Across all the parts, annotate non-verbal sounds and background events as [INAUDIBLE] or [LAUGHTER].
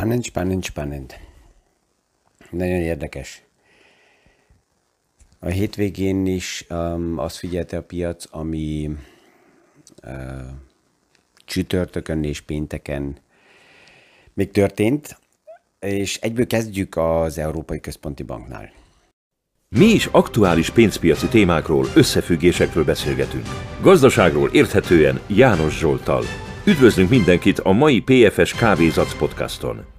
Spannend, spannend, spannend. Nagyon érdekes. A hétvégén is um, azt figyelte a piac, ami uh, csütörtökön és pénteken még történt, és egyből kezdjük az Európai Központi Banknál. Mi is aktuális pénzpiaci témákról, összefüggésekről beszélgetünk. Gazdaságról érthetően János Zsoltal. Üdvözlünk mindenkit a mai PFS Kávézac podcaston.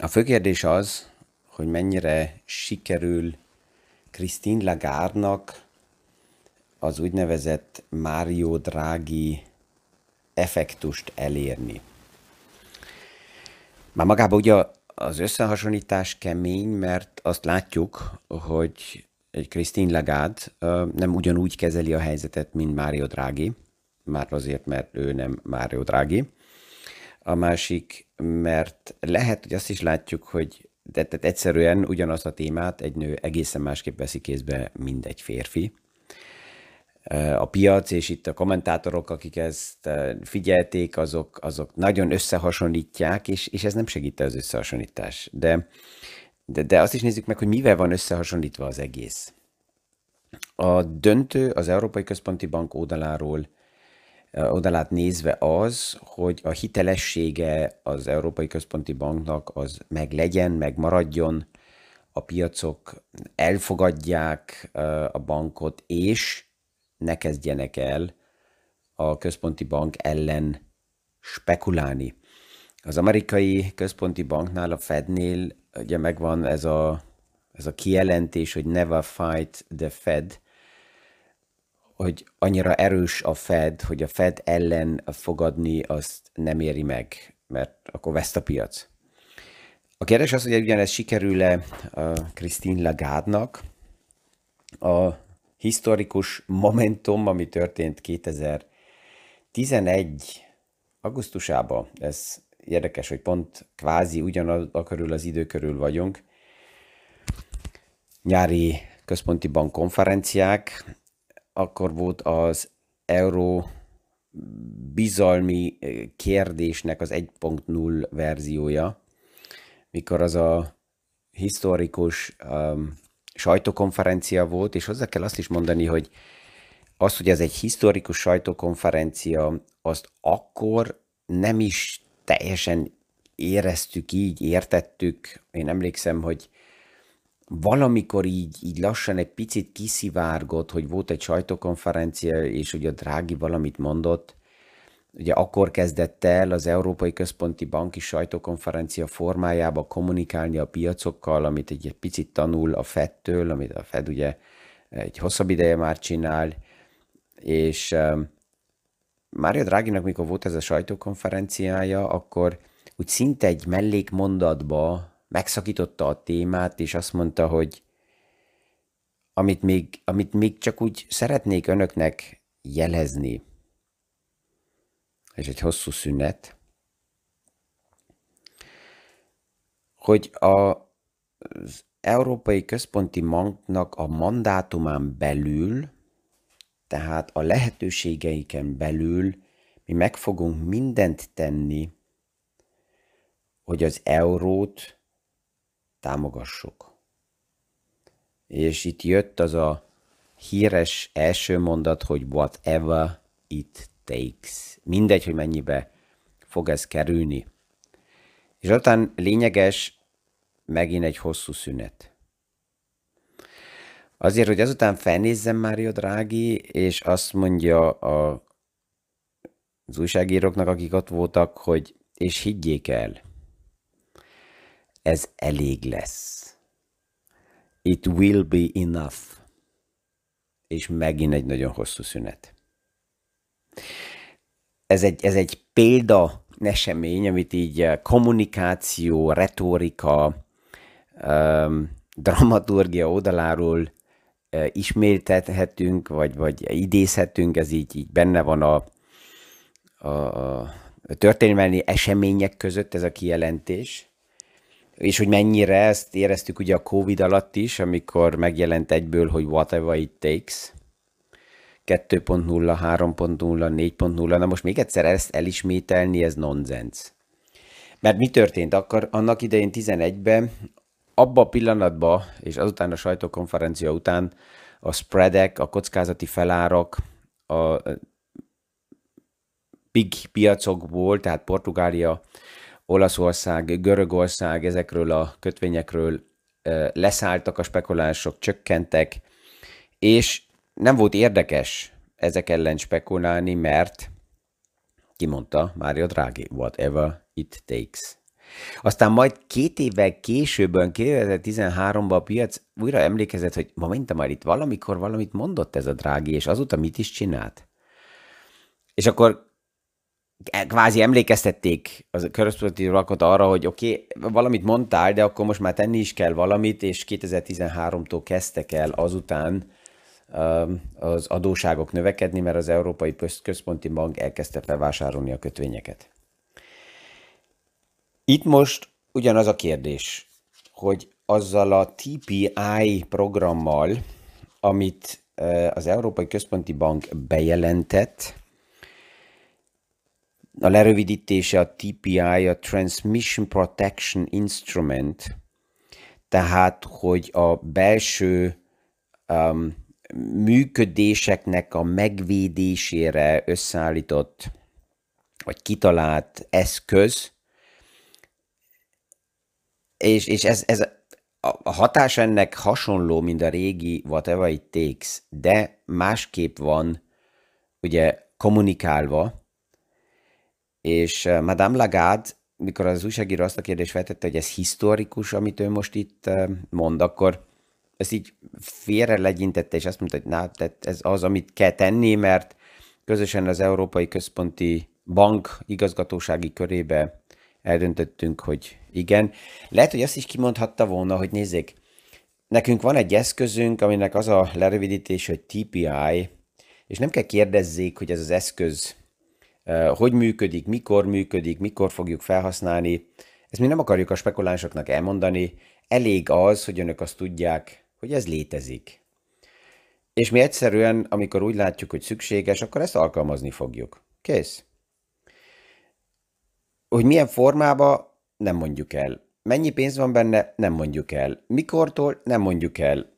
A fő kérdés az, hogy mennyire sikerül Christine Lagarde-nak az úgynevezett Mario Draghi effektust elérni. Már magában ugye az összehasonlítás kemény, mert azt látjuk, hogy egy Christine Lagarde nem ugyanúgy kezeli a helyzetet, mint Mario Draghi, már azért, mert ő nem Mario Draghi. A másik, mert lehet, hogy azt is látjuk, hogy de, tehát egyszerűen ugyanazt a témát egy nő egészen másképp veszi kézbe, mint egy férfi. A piac és itt a kommentátorok, akik ezt figyelték, azok, azok nagyon összehasonlítják, és, és ez nem segít az összehasonlítás. De de, de azt is nézzük meg, hogy mivel van összehasonlítva az egész. A döntő az Európai Központi Bank oldaláról oldalát nézve az, hogy a hitelessége az Európai Központi Banknak az meg legyen, meg maradjon, a piacok elfogadják a bankot, és ne kezdjenek el a központi bank ellen spekulálni. Az amerikai központi banknál, a Fednél ugye megvan ez a, ez a kijelentés, hogy never fight the Fed, hogy annyira erős a Fed, hogy a Fed ellen fogadni azt nem éri meg, mert akkor veszt a piac. A kérdés az, hogy ugyanez sikerül-e Christine Lagarde-nak. A historikus momentum, ami történt 2011 augusztusában, ez érdekes, hogy pont kvázi ugyanaz körül az idő körül vagyunk. Nyári központi bank konferenciák, akkor volt az euró bizalmi eh, kérdésnek az 1.0 verziója, mikor az a historikus um, sajtókonferencia volt, és hozzá kell azt is mondani, hogy az, hogy ez egy historikus sajtókonferencia, azt akkor nem is teljesen éreztük így, értettük. Én emlékszem, hogy valamikor így, így lassan egy picit kiszivárgott, hogy volt egy sajtókonferencia, és ugye a Drági valamit mondott, ugye akkor kezdett el az Európai Központi Banki sajtókonferencia formájába kommunikálni a piacokkal, amit egy, egy picit tanul a Fed-től, amit a Fed ugye egy hosszabb ideje már csinál, és Mária Dráginak, mikor volt ez a sajtókonferenciája, akkor úgy szinte egy mellékmondatba megszakította a témát, és azt mondta, hogy amit még, amit még csak úgy szeretnék önöknek jelezni, és egy hosszú szünet, hogy a, az Európai Központi Banknak a mandátumán belül tehát a lehetőségeiken belül mi meg fogunk mindent tenni, hogy az eurót támogassuk. És itt jött az a híres első mondat, hogy whatever it takes. Mindegy, hogy mennyibe fog ez kerülni. És aztán lényeges megint egy hosszú szünet. Azért, hogy azután felnézzem Mário Drági, és azt mondja a, az újságíróknak, akik ott voltak, hogy és higgyék el, ez elég lesz. It will be enough. És megint egy nagyon hosszú szünet. Ez egy, ez egy példa esemény, amit így eh, kommunikáció, retorika, um, dramaturgia oldaláról ismételhetünk, vagy, vagy idézhetünk, ez így, így benne van a, a, a történelmi események között ez a kijelentés, és hogy mennyire ezt éreztük ugye a Covid alatt is, amikor megjelent egyből, hogy whatever it takes. 2.0, 3.0, 4.0, na most még egyszer ezt elismételni, ez nonsens. Mert mi történt? Akkor annak idején 11-ben, abba a pillanatban, és azután a sajtókonferencia után a spreadek, a kockázati felárak, a big piacokból, tehát Portugália, Olaszország, Görögország, ezekről a kötvényekről leszálltak a spekulások, csökkentek, és nem volt érdekes ezek ellen spekulálni, mert kimondta Mário Draghi, whatever it takes. Aztán majd két évvel későbben, 2013-ban a piac újra emlékezett, hogy momentum már itt valamikor valamit mondott ez a drági, és azóta mit is csinált. És akkor kvázi emlékeztették a központi lakot arra, hogy oké, okay, valamit mondtál, de akkor most már tenni is kell valamit, és 2013-tól kezdtek el azután az adóságok növekedni, mert az Európai Központi Bank elkezdte felvásárolni a kötvényeket. Itt most ugyanaz a kérdés, hogy azzal a TPI programmal, amit az Európai Központi Bank bejelentett, a lerövidítése a TPI, a Transmission Protection Instrument, tehát, hogy a belső um, működéseknek a megvédésére összeállított, vagy kitalált eszköz, és, és ez, ez a hatás ennek hasonló, mint a régi Whatever It Takes, de másképp van ugye kommunikálva, és eh, Madame Lagarde, mikor az újságíró azt a kérdést feltette, hogy ez historikus, amit ő most itt eh, mond, akkor ezt így félre legyintette, és azt mondta, hogy na, ez az, amit kell tenni, mert közösen az Európai Központi Bank igazgatósági körébe eldöntöttünk, hogy igen. Lehet, hogy azt is kimondhatta volna, hogy nézzék, nekünk van egy eszközünk, aminek az a lerövidítés, hogy TPI, és nem kell kérdezzék, hogy ez az eszköz hogy működik, mikor működik, mikor fogjuk felhasználni. Ezt mi nem akarjuk a spekulánsoknak elmondani, elég az, hogy önök azt tudják, hogy ez létezik. És mi egyszerűen, amikor úgy látjuk, hogy szükséges, akkor ezt alkalmazni fogjuk. Kész. Hogy milyen formába, nem mondjuk el. Mennyi pénz van benne, nem mondjuk el. Mikortól, nem mondjuk el.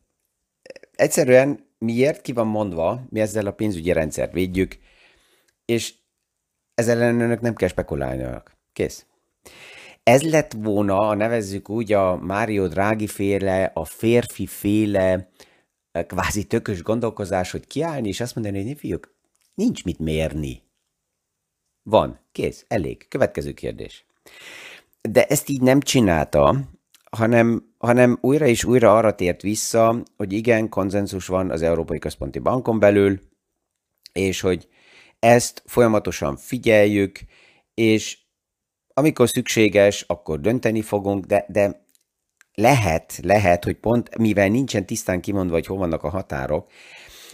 Egyszerűen miért ki van mondva, mi ezzel a pénzügyi rendszert védjük, és ezzel önök nem kell spekulálniak. Kész. Ez lett volna, nevezzük úgy, a Mário Draghi féle, a férfi féle, kvázi tökös gondolkozás, hogy kiállni, és azt mondani, hogy fiúk, nincs mit mérni. Van, kész, elég. Következő kérdés. De ezt így nem csinálta, hanem, hanem újra és újra arra tért vissza, hogy igen, konzenzus van az Európai Központi Bankon belül, és hogy ezt folyamatosan figyeljük, és amikor szükséges, akkor dönteni fogunk, de, de lehet, lehet, hogy pont mivel nincsen tisztán kimondva, hogy hol vannak a határok,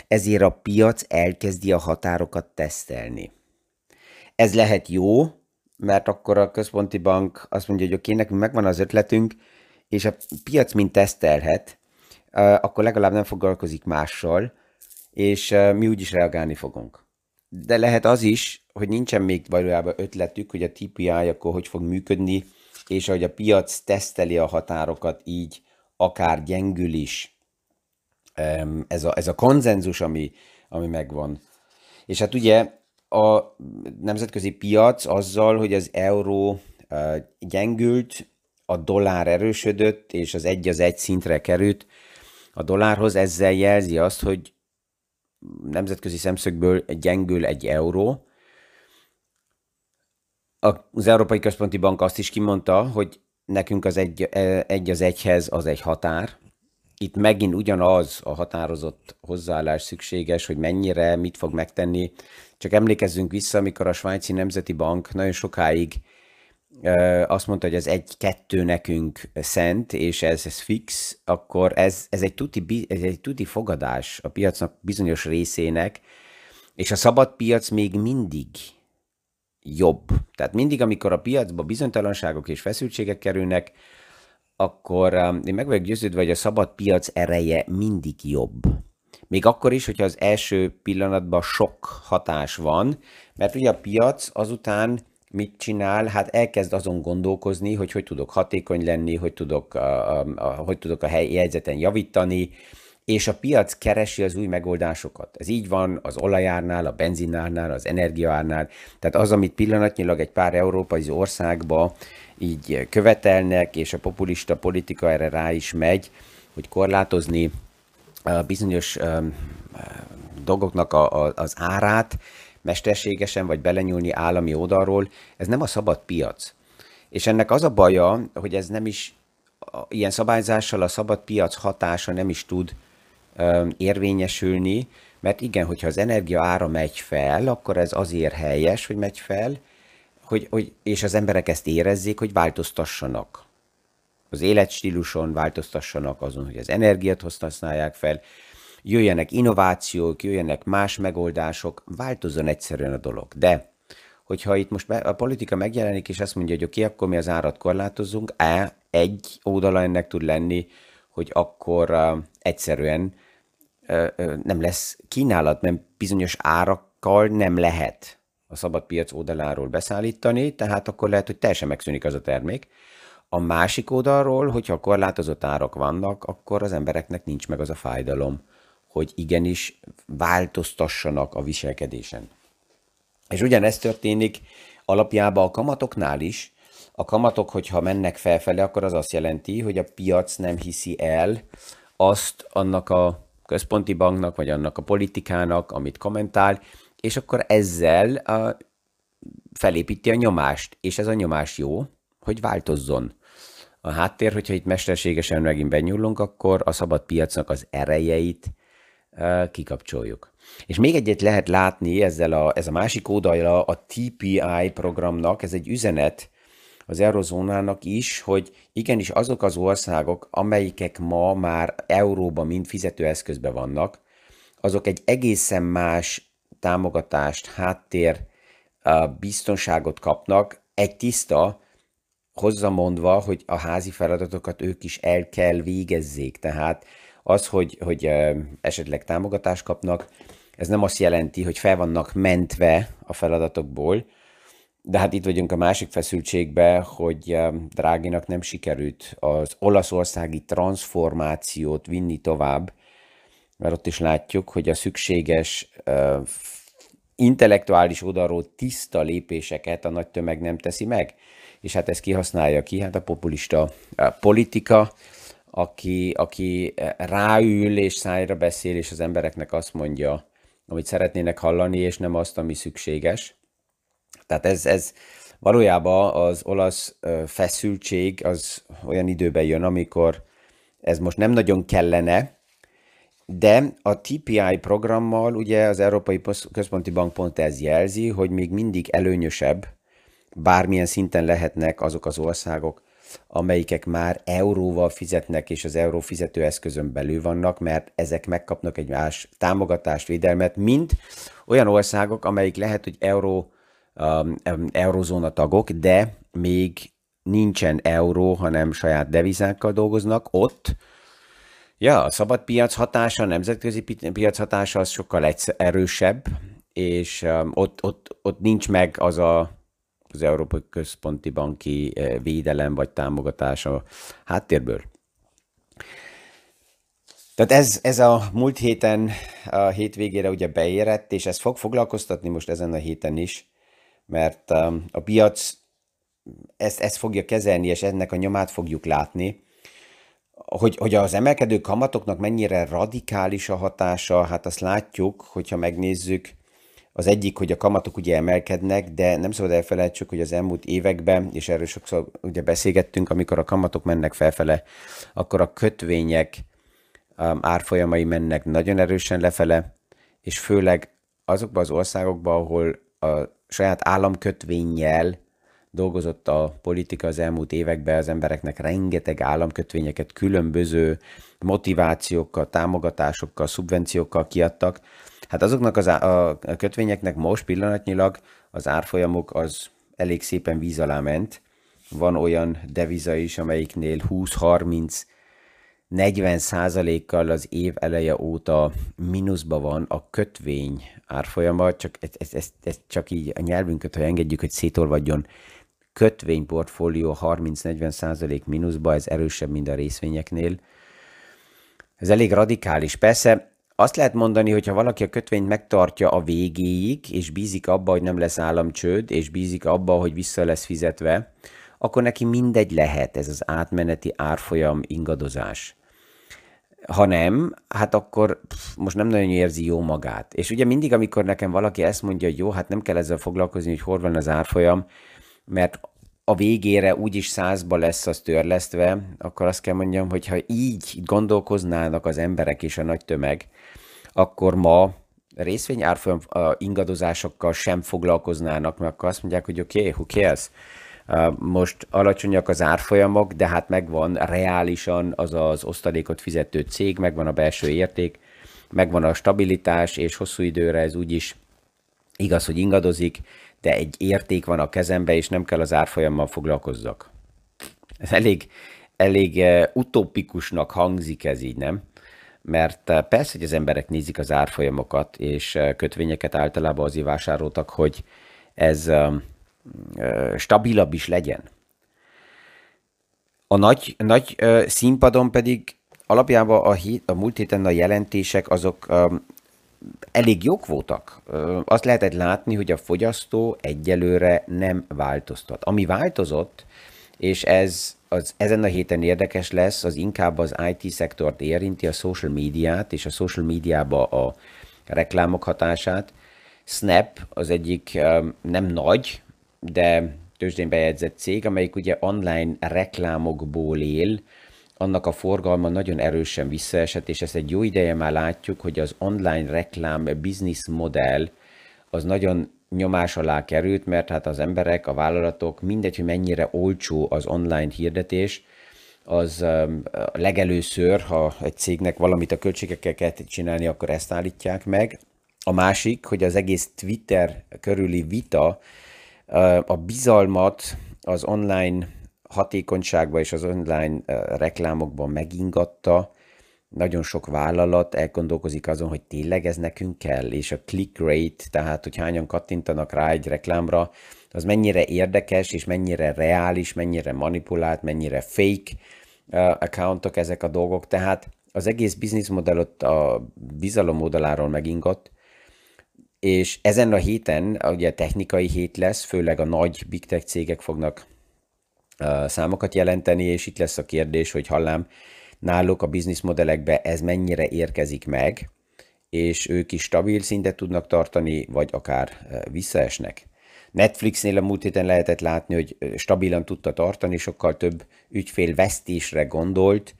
ezért a piac elkezdi a határokat tesztelni. Ez lehet jó, mert akkor a központi bank azt mondja, hogy oké, nekünk megvan az ötletünk, és a piac mint tesztelhet, akkor legalább nem foglalkozik mással, és mi úgyis reagálni fogunk. De lehet az is, hogy nincsen még valójában ötletük, hogy a TPI akkor hogy fog működni, és ahogy a piac teszteli a határokat, így akár gyengül is ez a, ez a konzenzus, ami, ami megvan. És hát ugye a nemzetközi piac azzal, hogy az euró gyengült, a dollár erősödött, és az egy az egy szintre került a dollárhoz, ezzel jelzi azt, hogy nemzetközi szemszögből gyengül egy euró, az Európai Központi Bank azt is kimondta, hogy nekünk az egy, egy az egyhez az egy határ. Itt megint ugyanaz a határozott hozzáállás szükséges, hogy mennyire, mit fog megtenni. Csak emlékezzünk vissza, amikor a Svájci Nemzeti Bank nagyon sokáig azt mondta, hogy ez egy-kettő nekünk szent, és ez, ez fix, akkor ez, ez, egy tuti, ez egy tuti fogadás a piacnak bizonyos részének, és a szabad piac még mindig jobb. Tehát mindig, amikor a piacba bizonytalanságok és feszültségek kerülnek, akkor én meg vagyok győződve, hogy a szabad piac ereje mindig jobb. Még akkor is, hogyha az első pillanatban sok hatás van, mert ugye a piac azután mit csinál? Hát elkezd azon gondolkozni, hogy hogy tudok hatékony lenni, hogy tudok a, a, a, hogy tudok a helyi jegyzeten javítani, és a piac keresi az új megoldásokat. Ez így van az olajárnál, a benzinárnál, az energiaárnál. Tehát az, amit pillanatnyilag egy pár európai országba így követelnek, és a populista politika erre rá is megy, hogy korlátozni bizonyos dolgoknak a, a, az árát, mesterségesen, vagy belenyúlni állami oldalról, ez nem a szabad piac. És ennek az a baja, hogy ez nem is, ilyen szabályzással a szabad piac hatása nem is tud érvényesülni, mert igen, hogyha az energia ára megy fel, akkor ez azért helyes, hogy megy fel, hogy, hogy, és az emberek ezt érezzék, hogy változtassanak. Az életstíluson változtassanak azon, hogy az energiát használják fel, jöjjenek innovációk, jöjjenek más megoldások, változzon egyszerűen a dolog. De hogyha itt most a politika megjelenik, és azt mondja, hogy oké, akkor mi az árat korlátozunk, e, egy oldala ennek tud lenni, hogy akkor uh, egyszerűen uh, nem lesz kínálat, mert bizonyos árakkal nem lehet a szabad piac oldaláról beszállítani, tehát akkor lehet, hogy teljesen megszűnik az a termék. A másik oldalról, hogyha korlátozott árak vannak, akkor az embereknek nincs meg az a fájdalom, hogy igenis változtassanak a viselkedésen. És ugyanezt történik alapjában a kamatoknál is. A kamatok, hogyha mennek felfele, akkor az azt jelenti, hogy a piac nem hiszi el azt annak a központi banknak, vagy annak a politikának, amit kommentál, és akkor ezzel a, felépíti a nyomást, és ez a nyomás jó, hogy változzon. A háttér, hogyha itt mesterségesen megint benyúlunk, akkor a szabad piacnak az erejeit kikapcsoljuk. És még egyet lehet látni ezzel a, ez a másik oldalra a TPI programnak, ez egy üzenet az eurozónának is, hogy igenis azok az országok, amelyikek ma már euróban, mind fizetőeszközben vannak, azok egy egészen más támogatást, háttér, biztonságot kapnak, egy tiszta, hozzamondva, hogy a házi feladatokat ők is el kell végezzék. Tehát az, hogy, hogy esetleg támogatást kapnak, ez nem azt jelenti, hogy fel vannak mentve a feladatokból, de hát itt vagyunk a másik feszültségbe, hogy Dráginak nem sikerült az olaszországi transformációt vinni tovább, mert ott is látjuk, hogy a szükséges intellektuális oldalról tiszta lépéseket a nagy tömeg nem teszi meg, és hát ezt kihasználja ki, hát a populista politika, aki, aki ráül és szájra beszél, és az embereknek azt mondja, amit szeretnének hallani, és nem azt, ami szükséges. Tehát ez, ez valójában az olasz feszültség az olyan időben jön, amikor ez most nem nagyon kellene, de a TPI programmal ugye az Európai Központi Bank pont ez jelzi, hogy még mindig előnyösebb, bármilyen szinten lehetnek azok az országok, amelyikek már euróval fizetnek, és az euró fizetőeszközön belül vannak, mert ezek megkapnak egy más támogatást, védelmet, mint olyan országok, amelyik lehet, hogy euró, um, eurozóna tagok, de még nincsen euró, hanem saját devizákkal dolgoznak, ott Ja, a szabad piac hatása, a nemzetközi piac hatása az sokkal erősebb, és um, ott, ott, ott nincs meg az a az Európai Központi Banki eh, védelem vagy támogatás a háttérből. Tehát ez, ez a múlt héten, a hétvégére ugye beérett, és ez fog foglalkoztatni most ezen a héten is, mert um, a piac ezt, ezt fogja kezelni, és ennek a nyomát fogjuk látni. Hogy, hogy az emelkedő kamatoknak mennyire radikális a hatása, hát azt látjuk, hogyha megnézzük, az egyik, hogy a kamatok ugye emelkednek, de nem szabad elfelejtsük, hogy az elmúlt években, és erről sokszor ugye beszélgettünk, amikor a kamatok mennek felfele, akkor a kötvények um, árfolyamai mennek nagyon erősen lefele, és főleg azokban az országokban, ahol a saját államkötvényjel dolgozott a politika az elmúlt években, az embereknek rengeteg államkötvényeket különböző motivációkkal, támogatásokkal, szubvenciókkal kiadtak, Hát azoknak az á- a kötvényeknek most pillanatnyilag az árfolyamok az elég szépen víz alá ment. Van olyan deviza is, amelyiknél 20-30 40%-kal az év eleje óta mínuszban van a kötvény árfolyama, csak ez, ez, ez, ez csak így a nyelvünket, ha engedjük, hogy szétolvadjon, kötvényportfólió 30-40% mínuszba, ez erősebb, mint a részvényeknél. Ez elég radikális. Persze azt lehet mondani, hogy ha valaki a kötvényt megtartja a végéig, és bízik abba, hogy nem lesz államcsőd, és bízik abba, hogy vissza lesz fizetve, akkor neki mindegy lehet ez az átmeneti árfolyam ingadozás. Ha nem, hát akkor pff, most nem nagyon érzi jó magát. És ugye mindig, amikor nekem valaki ezt mondja, hogy jó, hát nem kell ezzel foglalkozni, hogy hol van az árfolyam, mert a végére úgyis százba lesz az törlesztve, akkor azt kell mondjam, hogy ha így gondolkoznának az emberek és a nagy tömeg, akkor ma részvényárfolyam ingadozásokkal sem foglalkoznának, mert akkor azt mondják, hogy oké, okay, who cares? Most alacsonyak az árfolyamok, de hát megvan reálisan az az osztalékot fizető cég, megvan a belső érték, megvan a stabilitás, és hosszú időre ez úgyis igaz, hogy ingadozik, de egy érték van a kezembe, és nem kell az árfolyammal foglalkozzak. Ez elég, elég utopikusnak hangzik ez így, nem? Mert persze, hogy az emberek nézik az árfolyamokat, és kötvényeket általában azért vásároltak, hogy ez stabilabb is legyen. A nagy, nagy színpadon pedig alapjában a, hét, a múlt héten a jelentések azok elég jók voltak. Azt lehetett látni, hogy a fogyasztó egyelőre nem változtat. Ami változott, és ez az, ezen a héten érdekes lesz, az inkább az IT szektort érinti, a social médiát, és a social médiába a reklámok hatását. Snap az egyik nem nagy, de tőzsdén bejegyzett cég, amelyik ugye online reklámokból él, annak a forgalma nagyon erősen visszaesett, és ezt egy jó ideje már látjuk, hogy az online reklám business modell az nagyon nyomás alá került, mert hát az emberek, a vállalatok, mindegy, hogy mennyire olcsó az online hirdetés, az legelőször, ha egy cégnek valamit a költségekkel csinálni, akkor ezt állítják meg. A másik, hogy az egész Twitter körüli vita a bizalmat az online hatékonyságban és az online reklámokban megingatta, nagyon sok vállalat elgondolkozik azon, hogy tényleg ez nekünk kell, és a click rate, tehát hogy hányan kattintanak rá egy reklámra, az mennyire érdekes, és mennyire reális, mennyire manipulált, mennyire fake accountok ezek a dolgok, tehát az egész business modell ott a bizalom oldaláról megingott, és ezen a héten, ugye technikai hét lesz, főleg a nagy big tech cégek fognak számokat jelenteni, és itt lesz a kérdés, hogy hallám, náluk a bizniszmodellekbe ez mennyire érkezik meg, és ők is stabil szintet tudnak tartani, vagy akár visszaesnek. Netflixnél a múlt héten lehetett látni, hogy stabilan tudta tartani, sokkal több ügyfél vesztésre gondolt,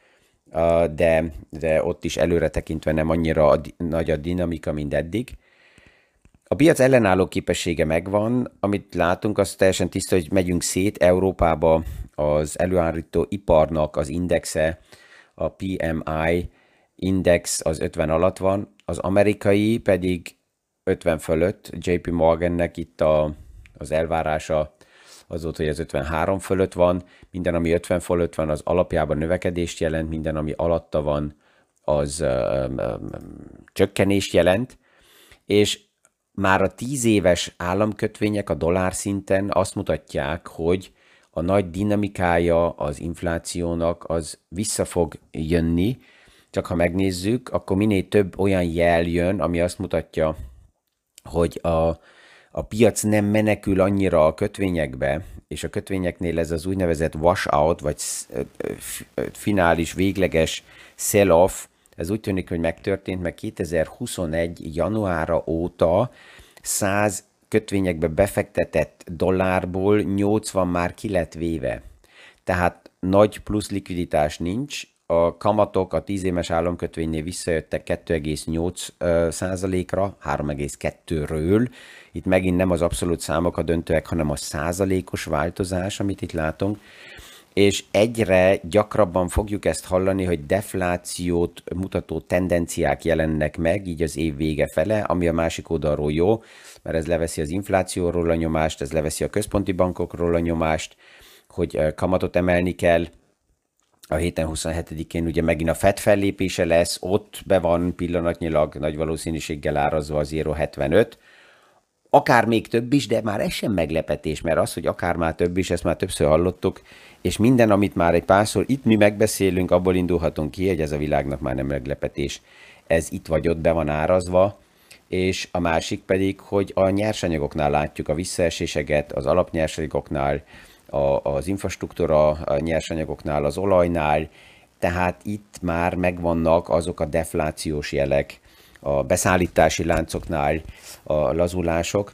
de, de ott is előre tekintve nem annyira nagy a dinamika, mint eddig. A piac ellenálló képessége megvan, amit látunk, az teljesen tiszta, hogy megyünk szét Európába. Az előállító iparnak az indexe, a PMI index az 50 alatt van, az amerikai pedig 50 fölött, JP Morgannek itt a, az elvárása az volt, hogy ez 53 fölött van, minden, ami 50 fölött van, az alapjában növekedést jelent, minden, ami alatta van, az ö, ö, ö, csökkenést jelent, és már a tíz éves államkötvények a dollár szinten azt mutatják, hogy a nagy dinamikája az inflációnak az vissza fog jönni, csak ha megnézzük, akkor minél több olyan jel jön, ami azt mutatja, hogy a, a piac nem menekül annyira a kötvényekbe, és a kötvényeknél ez az úgynevezett washout, vagy finális, végleges sell-off, ez úgy tűnik, hogy megtörtént, mert 2021. januára óta 100 kötvényekbe befektetett dollárból 80 már ki lett véve. Tehát nagy plusz likviditás nincs, a kamatok a 10 éves államkötvénynél visszajöttek 2,8 százalékra, 3,2-ről. Itt megint nem az abszolút számok a döntőek, hanem a százalékos változás, amit itt látunk és egyre gyakrabban fogjuk ezt hallani, hogy deflációt mutató tendenciák jelennek meg, így az év vége fele, ami a másik oldalról jó, mert ez leveszi az inflációról a nyomást, ez leveszi a központi bankokról a nyomást, hogy kamatot emelni kell, a héten 27-én ugye megint a FED fellépése lesz, ott be van pillanatnyilag nagy valószínűséggel árazva az 0,75, akár még több is, de már ez sem meglepetés, mert az, hogy akár már több is, ezt már többször hallottuk, és minden, amit már egy párszor itt mi megbeszélünk, abból indulhatunk ki, hogy ez a világnak már nem meglepetés. Ez itt vagy ott be van árazva, és a másik pedig, hogy a nyersanyagoknál látjuk a visszaeséseket, az alapnyersanyagoknál, a, az infrastruktúra a nyersanyagoknál, az olajnál, tehát itt már megvannak azok a deflációs jelek, a beszállítási láncoknál a lazulások,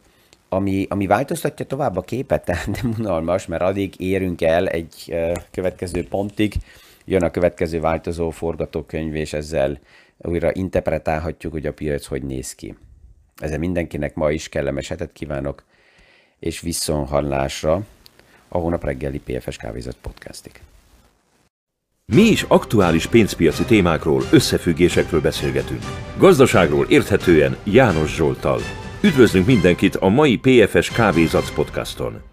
ami, ami változtatja tovább a képet, [LAUGHS] tehát nem unalmas, mert addig érünk el egy következő pontig, jön a következő változó forgatókönyv, és ezzel újra interpretálhatjuk, hogy a piac hogy néz ki. Ezzel mindenkinek ma is kellemes hetet kívánok, és viszonhallásra a hónap reggeli PFS Kávézat podcastig. Mi is aktuális pénzpiaci témákról, összefüggésekről beszélgetünk. Gazdaságról érthetően János Zsoltal. Üdvözlünk mindenkit a mai PFS Kávézac podcaston!